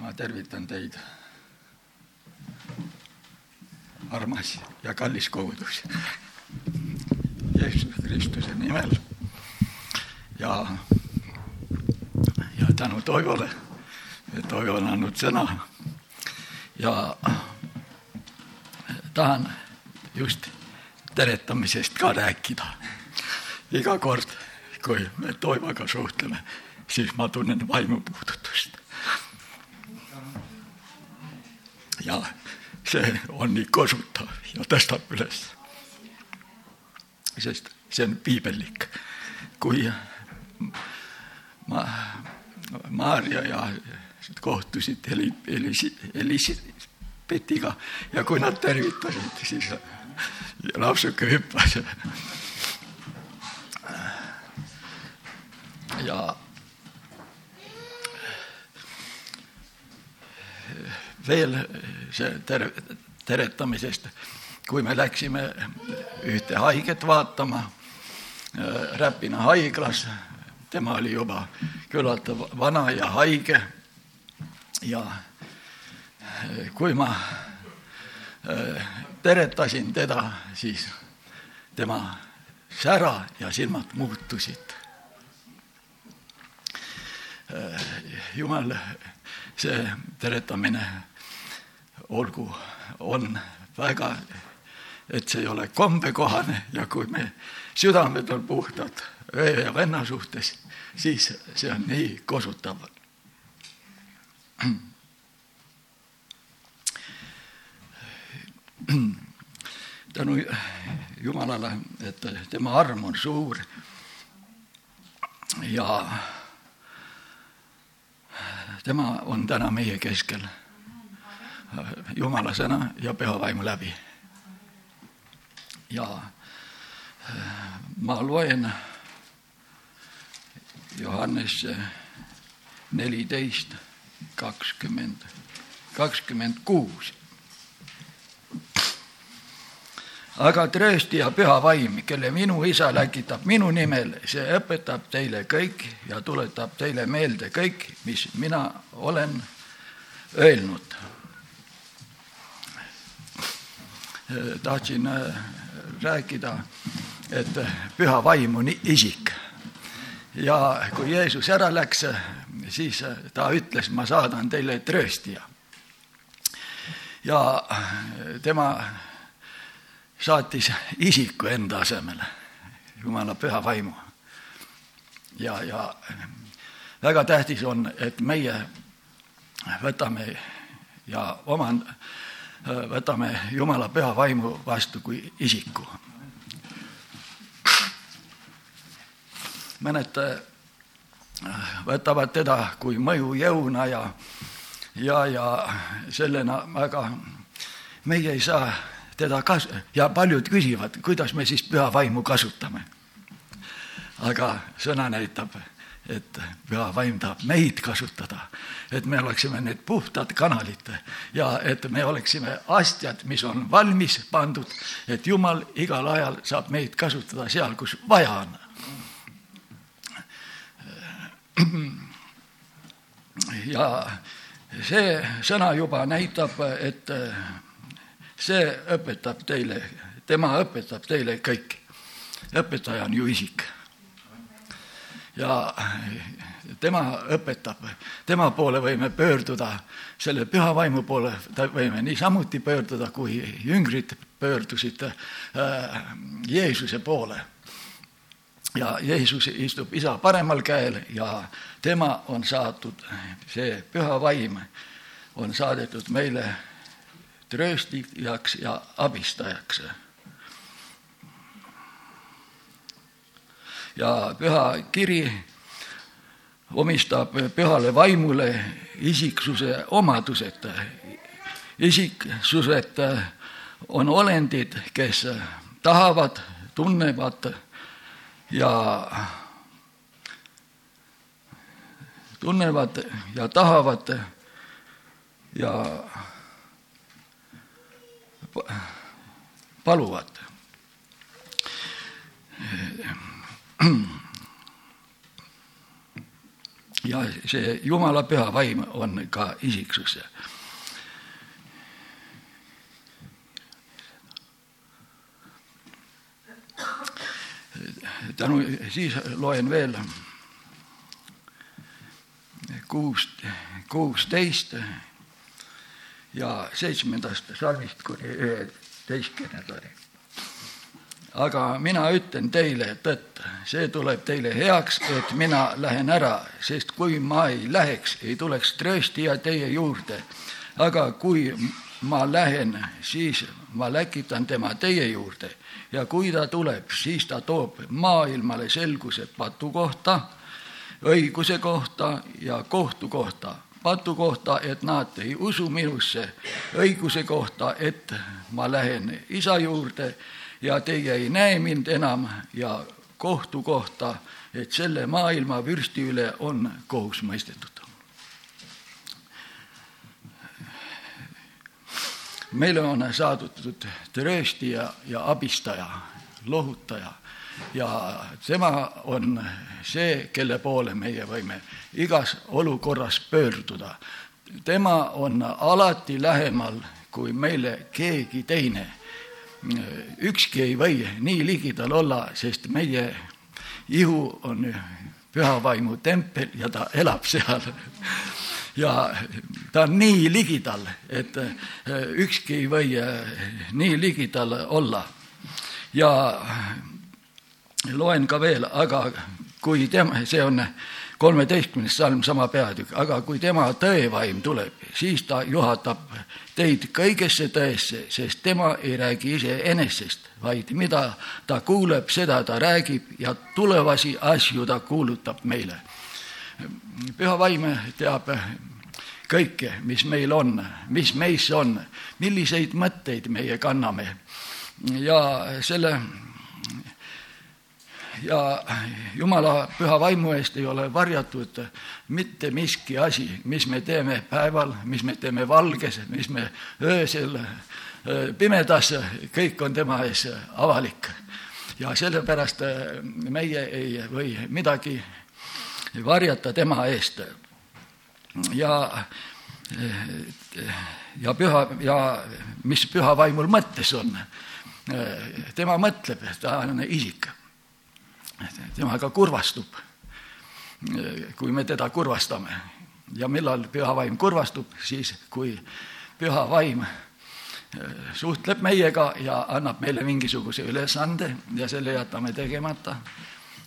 ma tervitan teid, armas ja kallis kogudus, Jeesuse Kristuse nimel. Ja, ja tänu Toivole, et Toivo on andnud sõna. Ja tahan just teretamisest ka rääkida. iga kord, kui me Toivoga suhtleme, siis ma tunnen vaimupuudutust. Ja see on nii kosutav ja tõstab üles. sest see on piibellik. kui ma, Maarja ja kohtusid Eli-, Elis-, Elisabetiga ja kui nad tervitasid, siis lapsuke hüppas. ja veel see tere, teretamisest, kui me läksime ühte haiget vaatama Räpina haiglas, tema oli juba küllalt vana ja haige ja kui ma teretasin teda, siis tema sära ja silmad muutusid. jumal, see teretamine olgu, on väga, et see ei ole kombekohane ja kui me südamed on puhtad õe ja venna suhtes, siis see on nii kosutav. Tänu Jumalale, et tema arm on suur ja tema on täna meie keskel Jumala sõna ja püha vaimu läbi. ja ma loen Johannes neliteist, kakskümmend, kakskümmend kuus aga trööstija püha vaim, kelle minu isa läkitab minu nimel, see õpetab teile kõik ja tuletab teile meelde kõik, mis mina olen öelnud. Tahtsin äh, rääkida, et püha vaim on isik ja kui Jeesus ära läks, siis ta ütles, ma saadan teile trööstija. ja tema saatis isiku enda asemele, Jumala püha vaimu. ja, ja väga tähtis on, et meie võtame ja omand-, võtame Jumala püha vaimu vastu kui isiku. mõned võtavad teda kui mõjujõuna ja, ja, ja sellena, aga meie ei saa teda kas- ja paljud küsivad, kuidas me siis püha vaimu kasutame. aga sõna näitab, et püha vaim tahab meid kasutada, et me oleksime need puhtad kanalid ja et me oleksime astjad, mis on valmis pandud, et Jumal igal ajal saab meid kasutada seal, kus vaja on. ja see sõna juba näitab, et see õpetab teile, tema õpetab teile kõike. õpetaja on ju isik. Ja tema õpetab, tema poole võime pöörduda, selle püha vaimu poole võime niisamuti pöörduda, kui jüngrid pöördusid äh, Jeesuse poole. ja Jeesus istub isa paremal käel ja tema on saadud, see püha vaim on saadetud meile trööstijaks ja abistajaks. Ja püha kiri omistab pühale vaimule isiksuse omadused. isiksused on olendid, kes tahavad, tunnevad ja tunnevad ja tahavad ja paluvad. ja see Jumala püha vaim on ka isiksus. tänu, siis loen veel kuus, kuusteist ja seitsmendast salmist kuni üheteistkümnendani aga mina ütlen teile tõtt, see tuleb teile heaks, et mina lähen ära, sest kui ma ei läheks, ei tuleks trööstija teie juurde. aga kui ma lähen, siis ma läkitan tema teie juurde ja kui ta tuleb, siis ta toob maailmale selguse patu kohta, õiguse kohta ja kohtu kohta patu kohta, et nad ei usu minusse, õiguse kohta, et ma lähen isa juurde ja teie ei näe mind enam ja kohtu kohta, et selle maailma vürsti üle on kohus mõistetud. meile on saadud trööstija ja abistaja, lohutaja ja tema on see, kelle poole meie võime igas olukorras pöörduda. tema on alati lähemal kui meile keegi teine ükski ei või nii ligidal olla, sest meie ihu on pühavaimu tempel ja ta elab seal. ja ta on nii ligidal, et ükski ei või nii ligidal olla. ja loen ka veel, aga kui tema, see on kolmeteistkümnes salm, sama peatükk, aga kui tema tõevaim tuleb, siis ta juhatab teid kõigesse tõesse, sest tema ei räägi iseenesest, vaid mida ta kuuleb, seda ta räägib ja tulevasi asju ta kuulutab meile. püha vaim teab kõike, mis meil on, mis meis on, milliseid mõtteid meie kanname ja selle ja Jumala püha vaimu eest ei ole varjatud mitte miski asi, mis me teeme päeval, mis me teeme valges, mis me öösel pimedas, kõik on tema ees avalik. ja sellepärast meie ei või midagi varjata tema eest. ja, ja püha ja mis püha vaimul mõttes on, tema mõtleb, ta on isik temaga kurvastub, kui me teda kurvastame. ja millal püha vaim kurvastub, siis kui püha vaim eh, suhtleb meiega ja annab meile mingisuguse ülesande ja selle jätame tegemata,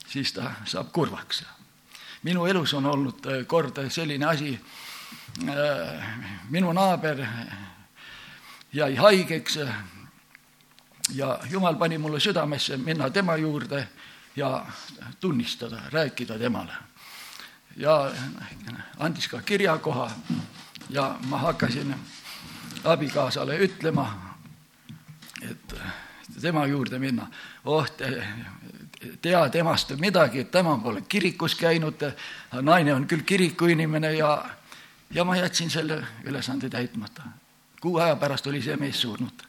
siis ta saab kurvaks. minu elus on olnud eh, kord selline asi, eh, minu naaber jäi haigeks ja jumal pani mulle südamesse minna tema juurde ja tunnistada, rääkida temale. ja andis ka kirjakoha ja ma hakkasin abikaasale ütlema, et tema juurde minna. oh, tea temast midagi, tema pole kirikus käinud, naine on küll kirikuinimene ja, ja ma jätsin selle ülesande täitmata. kuu aja pärast oli see mees surnud.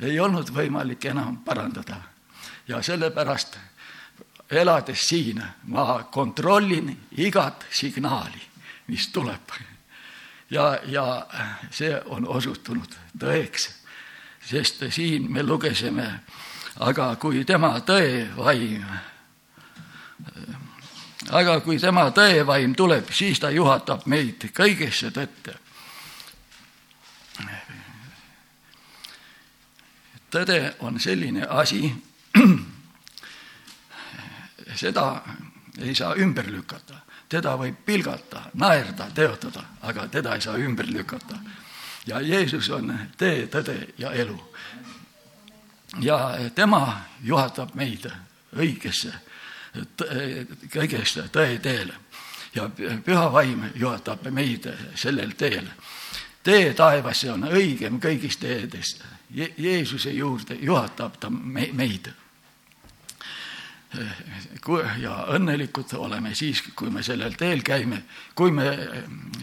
ei olnud võimalik enam parandada ja sellepärast elades siin ma kontrollin igat signaali, mis tuleb. ja, ja see on osutunud tõeks, sest siin me lugesime, aga kui tema tõevaim, aga kui tema tõevaim tuleb, siis ta juhatab meid kõigesse tõtte. tõde on selline asi seda ei saa ümber lükata, teda võib pilgata, naerda, teotada, aga teda ei saa ümber lükata. ja Jeesus on tee, tõde ja elu. ja tema juhatab meid õigesse, kõigesse tõe teele ja püha vaim juhatab meid sellel teel. tee taevasse on õigem kõigist teedest Je. Jeesuse juurde juhatab ta meid ja õnnelikud oleme siis, kui me sellel teel käime, kui me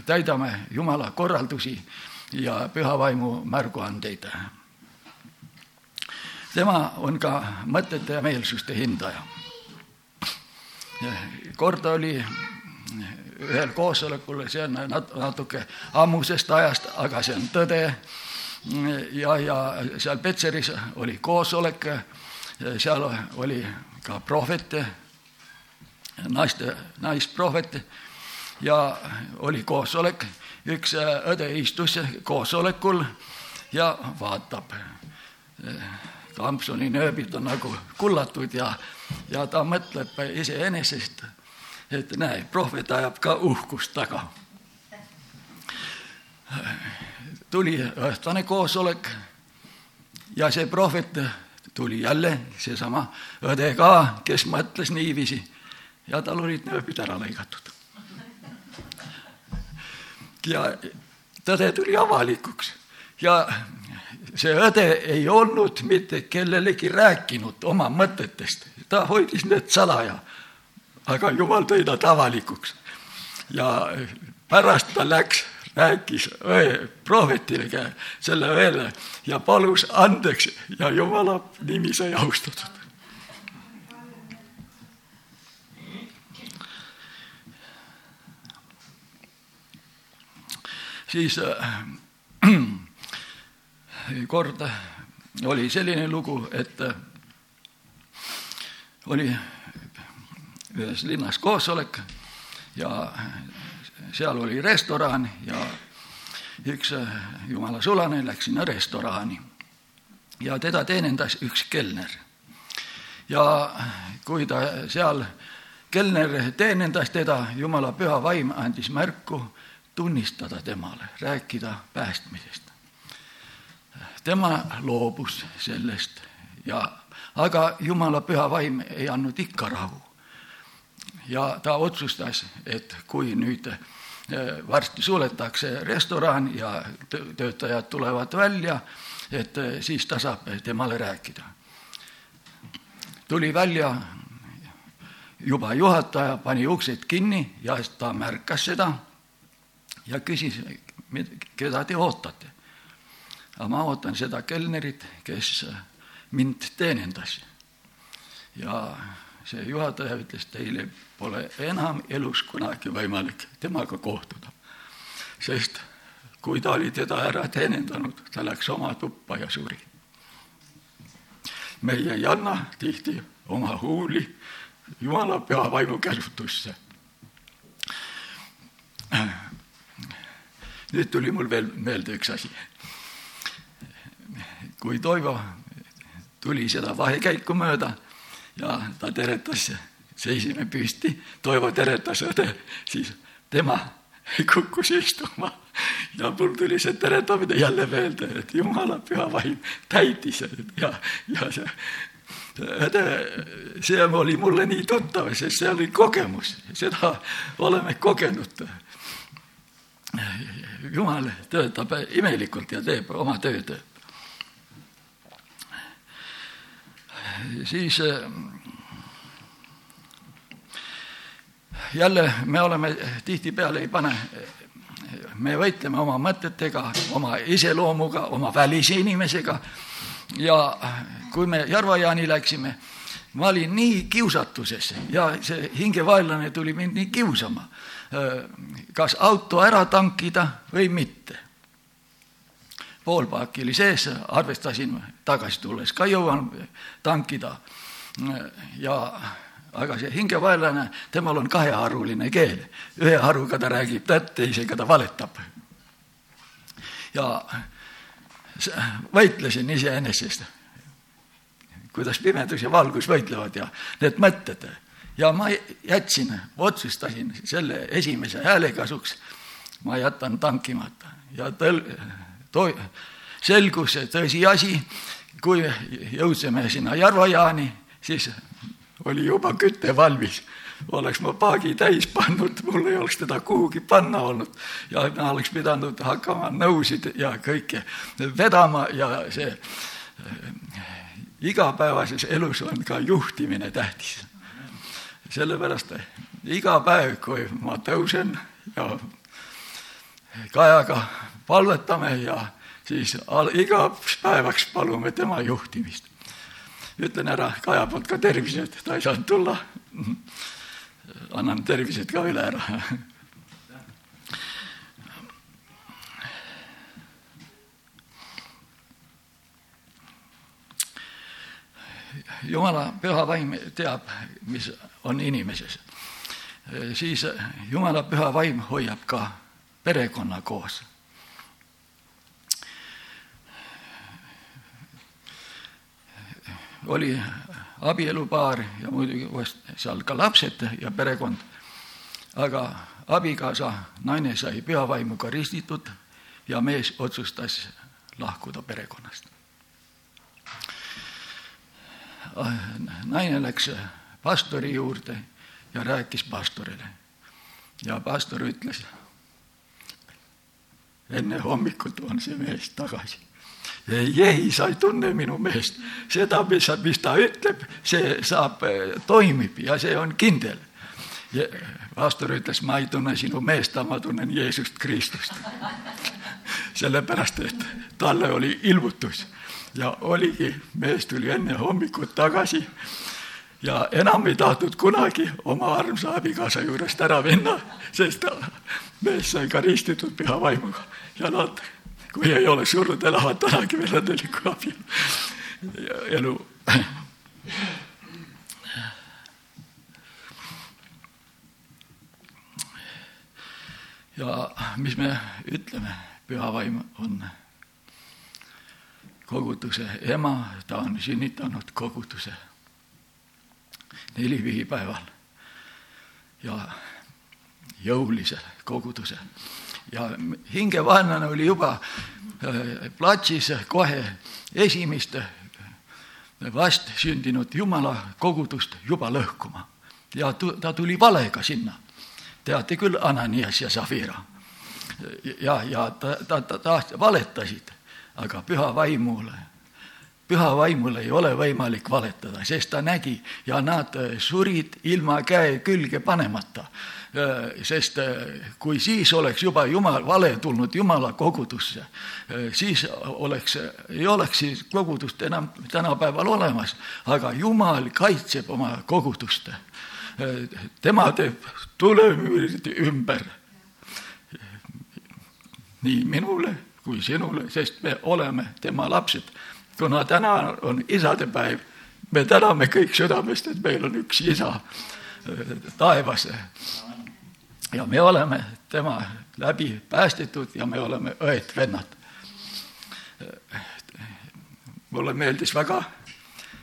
täidame Jumala korraldusi ja püha vaimu märguandeid. tema on ka mõtete ja meelsuste hindaja. kord oli ühel koosolekul, see on natuke ammusest ajast, aga see on tõde. ja, ja seal Petseris oli koosolek, seal oli ka prohvete, naiste, naisprohvete ja oli koosolek, üks õde istus koosolekul ja vaatab. Kampsuni nööbid on nagu kullatud ja, ja ta mõtleb iseenesest et näe, prohvet ajab ka uhkust taga. tuli õhtune koosolek ja see prohvet tuli jälle, seesama õde ka, kes mõtles niiviisi ja tal olid nööbid ära lõigatud. ja tõde tuli avalikuks ja see õde ei olnud mitte kellelegi rääkinud oma mõtetest, ta hoidis need salaja aga jumal tõi nad avalikuks. ja pärast ta läks, rääkis õe prohvetile, selle õele ja palus andeks ja jumala nimi sai austatud. siis äh, kord oli selline lugu, et äh, oli ühes linnas koosolek ja seal oli restoran ja üks jumala sulane läks sinna restorani ja teda teenindas üks kelner. ja kui ta seal, kelner teenindas teda, jumala püha vaim andis märku tunnistada temale, rääkida päästmisest. tema loobus sellest ja, aga jumala püha vaim ei andnud ikka rahu ja ta otsustas, et kui nüüd eh, varsti suletakse restoran ja töötajad tulevad välja, et eh, siis ta saab temale rääkida. tuli välja juba juhataja, pani uksed kinni ja ta märkas seda ja küsis, keda te ootate. aga ma ootan seda kelnerit, kes mind teenindas. ja see juhataja ütles, teile pole enam elus kunagi võimalik temaga kohtuda. sest kui ta oli teda ära teenindanud, ta läks oma tuppa ja suri. meie ei anna tihti oma huuli Jumala püha vaimu käsutusse. nüüd tuli mul veel meelde üks asi. kui Toivo tuli seda vahekäiku mööda ja ta teretas, seisime püsti, Toivo teretas õde, siis tema kukkus istuma. Ja mul tuli see teretamine jälle meelde, et jumala püha vaim täitis ja, ja see õde, see oli mulle nii tuttav, sest see oli kogemus, seda oleme kogenud. jumal töötab imelikult ja teeb oma tööd siis äh, jälle me oleme tihtipeale ei pane, me võitleme oma mõtetega, oma iseloomuga, oma välise inimesega. Ja kui me Järva-Jaani läksime, ma olin nii kiusatuses ja see hingevaenlane tuli mind nii kiusama, äh, kas auto ära tankida või mitte pool paaki oli sees, arvestasin tagasi tulles ka jõuan tankida. ja aga see hingevaenlane, temal on kaheharuline keel, ühe haruga ta räägib tõtt, teisega ta valetab. ja võitlesin iseenesest, kuidas pimedus ja valgus võitlevad ja need mõtted ja ma jätsin, otsustasin selle esimese hääle kasuks, ma jätan tankimata ja tõl-, selgus tõsiasi, kui jõudsime sinna Järva-Jaani, siis oli juba küte valmis. oleks ma paagi täis pannud, mul ei oleks teda kuhugi panna olnud ja ma oleks pidanud hakkama nõusid ja kõike vedama ja see äh, igapäevases elus on ka juhtimine tähtis. sellepärast iga päev, kui ma tõusen ja Kajaga palvetame ja siis igaks päevaks palume tema juhtimist. ütlen ära Kaja poolt ka tervised, ta ei saanud tulla. annan tervised ka üle ära. jumala püha vaim teab, mis on inimeses. siis jumala püha vaim hoiab ka perekonna koos. oli abielupaar ja muidugi seal ka lapsed ja perekond. aga abikaasa, naine sai pühavaimuga ristitud ja mees otsustas lahkuda perekonnast. naine läks pastori juurde ja rääkis pastorile ja pastor ütles, enne hommikut on see mees tagasi ei, ei, tunne minu meest. seda, mis, mis ta ütleb, see saab, toimib ja see on kindel. pastor ütles, ma ei tunne sinu meest, ma tunnen Jeesust Kristust. sellepärast, et talle oli ilmutus ja oligi, mees tuli enne hommikut tagasi ja enam ei tahtnud kunagi oma armsa abikaasa juurest ära minna, sest mees sai ka ristitud püha vaimuga. Ja nad kui ei ole surnud, elavad tänagi veel õnneliku abielu elu. ja mis me ütleme, püha vaim on koguduse ema, ta on sünnitanud koguduse nelivihipäeval ja jõulise koguduse ja hingevaenlane oli juba äh, platsis kohe esimest vastsündinud jumala kogudust juba lõhkuma ja ta tuli valega sinna. teate küll, Ananias ja Zafira. ja, ja ta, ta, ta, ta valetasid, aga püha vaimule püha vaimul ei ole võimalik valetada, sest ta nägi ja nad surid ilma käe külge panemata. Äh, sest äh, kui siis oleks juba jumal, vale tulnud jumala kogudusse, siis oleks, ei oleks siis kogudust enam tänapäeval olemas, aga jumal kaitseb oma kogudust. tema teeb tulemüürid ümber. nii minule kui sinule, sest me oleme tema lapsed. Kuna täna on isadepäev, me täname kõik südamest, et meil on üks isa taevas ja me oleme tema läbi päästetud ja me oleme õed-vennad. mulle meeldis väga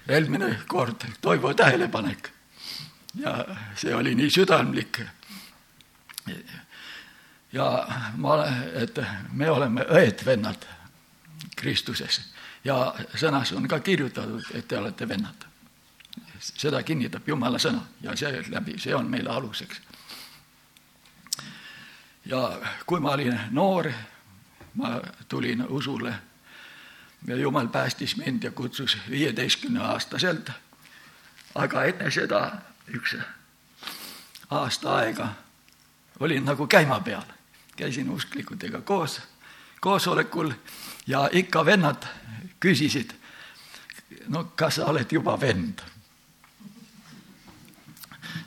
eelmine kord Toivo tähelepanek ja see oli nii südamlik. ja ma, et me oleme õed-vennad Kristuses ja sõnas on ka kirjutatud, et te olete vennad. seda kinnitab Jumala sõna ja see läbi, see on meile aluseks ja kui ma olin noor, ma tulin usule ja jumal päästis mind ja kutsus viieteistkümne aastaselt. aga enne seda üks aasta aega olin nagu käima peal, käisin usklikutega koos koosolekul ja ikka vennad küsisid, no kas sa oled juba vend?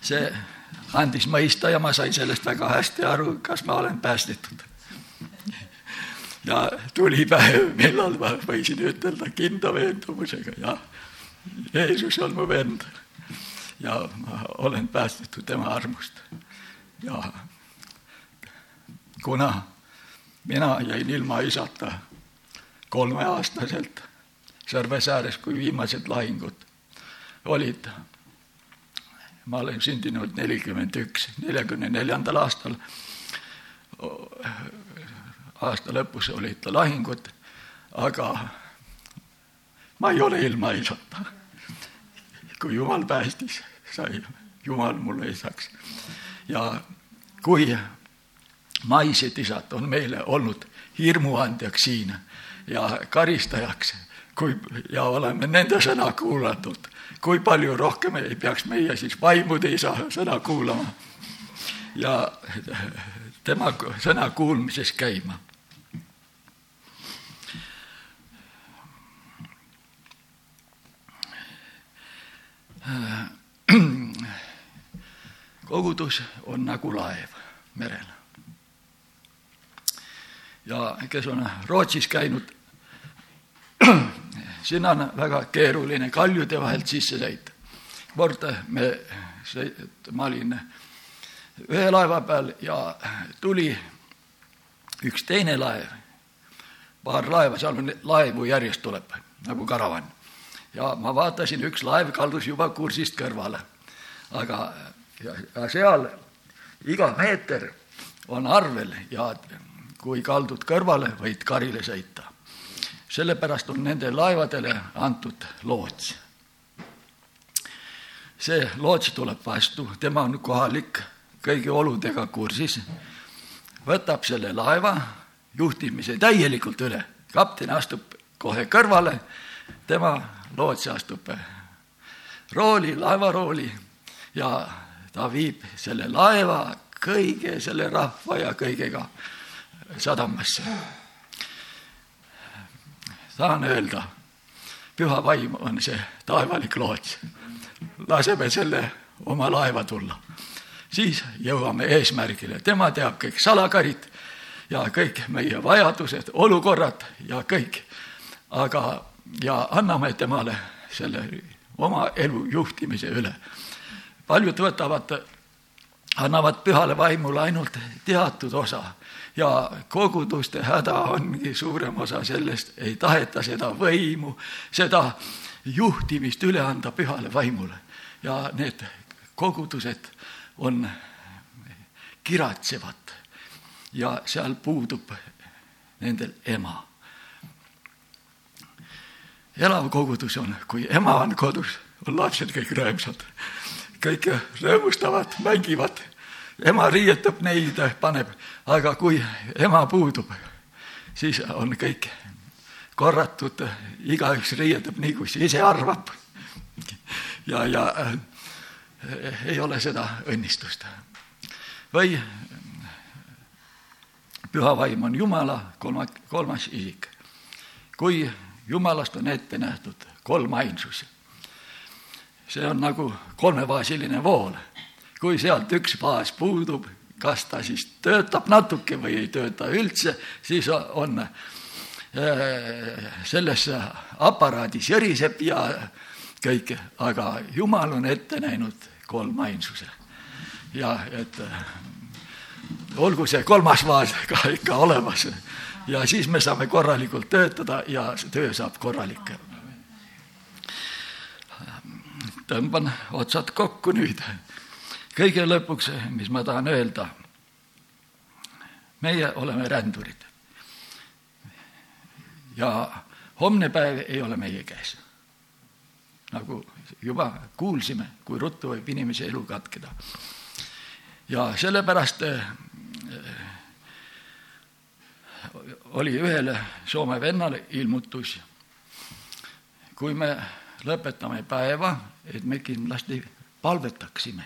see andis mõista ja ma sain sellest väga hästi aru, kas ma olen päästetud. ja tuli päev, millal ma võisin ütelda kindla veendumusega, jah, Jeesus on mu vend ja ma olen päästetud tema armust. ja kuna mina jäin ilma isata kolmeaastaselt Sõrves ääres, kui viimased lahingud olid ma olen sündinud nelikümmend üks, neljakümne neljandal aastal, aasta lõpus olid lahingud, aga ma ei ole ilma isata. kui Jumal päästis, sai Jumal mulle isaks. ja kui maised isad on meile olnud hirmuandjaks siin ja karistajaks, kui ja oleme nende sõna kuulatud kui palju rohkem ei peaks meie siis vaimude isa sõna kuulama ja tema sõna kuulmises käima. kogudus on nagu laev merel. Ja kes on Rootsis käinud, sinna on väga keeruline kaljude vahelt sisse sõita. kord me, ma olin ühe laeva peal ja tuli üks teine laev, paar laeva, seal on laevu järjest tuleb nagu karavan. ja ma vaatasin, üks laev kaldus juba kursist kõrvale. aga, ja, ja seal iga meeter on arvel ja kui kaldud kõrvale, võid karile sõita. sellepärast on nende laevadele antud loots. see loots tuleb vastu, tema on kohalik, kõigi oludega kursis, võtab selle laeva juhtimise täielikult üle, kapten astub kohe kõrvale, tema loots astub rooli, laevarooli ja ta viib selle laeva kõige selle rahva ja kõigega sadamasse. tahan öelda, püha vaim on see taevalik loots. laseme selle oma laeva tulla, siis jõuame eesmärgile, tema teab kõik salakarid ja kõik meie vajadused, olukorrad ja kõik. aga, ja anname temale selle oma elu juhtimise üle. paljud võtavad annavad pühale vaimule ainult teatud osa ja koguduste häda ongi suurem osa sellest, ei taheta seda võimu, seda juhtimist üle anda pühale vaimule. ja need kogudused on kiratsevad ja seal puudub nendel ema. elav kogudus on, kui ema on kodus, on lapsed kõik rõõmsad kõik rõõmustavad, mängivad. ema riietab neid, paneb, aga kui ema puudub, siis on kõik korratud, igaüks riietab nii, kui ise arvab. ja, ja äh, ei ole seda õnnistust. või püha vaim on Jumala kolma, kolmas isik. kui Jumalast on ette nähtud kolmainsus see on nagu kolmefaasiline vool. kui sealt üks faas puudub, kas ta siis töötab natuke või ei tööta üldse, siis on äh, selles aparaadis järiseb ja kõik, aga Jumal on ette näinud kolmainsuse. ja et äh, olgu see kolmas faas ka ikka olemas ja siis me saame korralikult töötada ja töö saab korralik tõmban otsad kokku nüüd. kõige lõpuks, mis ma tahan öelda. meie oleme rändurid. ja homne päev ei ole meie käes. nagu juba kuulsime, kui ruttu võib inimese elu katkeda. ja sellepärast eh, oli ühele Soome vennale ilmutus. kui me lõpetame päeva, et me kindlasti palvetaksime.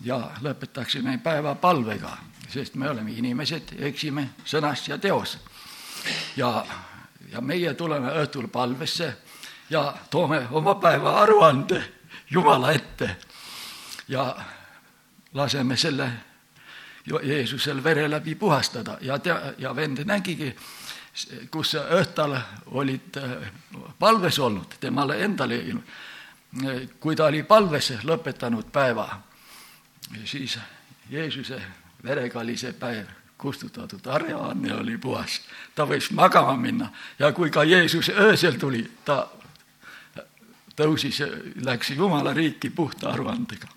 Ja lõpetaksime päeva palvega, sest me oleme inimesed, eksime sõnas ja teos. ja, ja meie tuleme õhtul palvesse ja toome oma päeva aruande Jumala ette. Ja laseme selle Jeesusel vere läbi puhastada. Ja tea, ja vend nägigi, kus õhtal olid äh, palves olnud, temale endale, kui ta oli palves lõpetanud päeva, siis Jeesuse verega oli see päev kustutatud, areaanne oli puhas, ta võis magama minna. Ja kui ka Jeesus öösel tuli, ta tõusis, läks Jumala riiki puhta aruandega.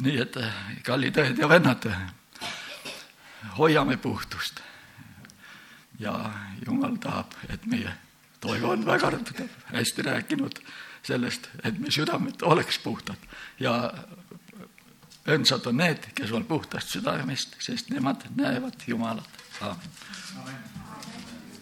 nii et kallid õed ja vennad, hoiame puhtust ja Jumal tahab, et meie toivo on väga hästi rääkinud sellest, et meie südamed oleks puhtad ja õndsad on need, kes on puhtast südamest, sest nemad näevad Jumalat. aamen.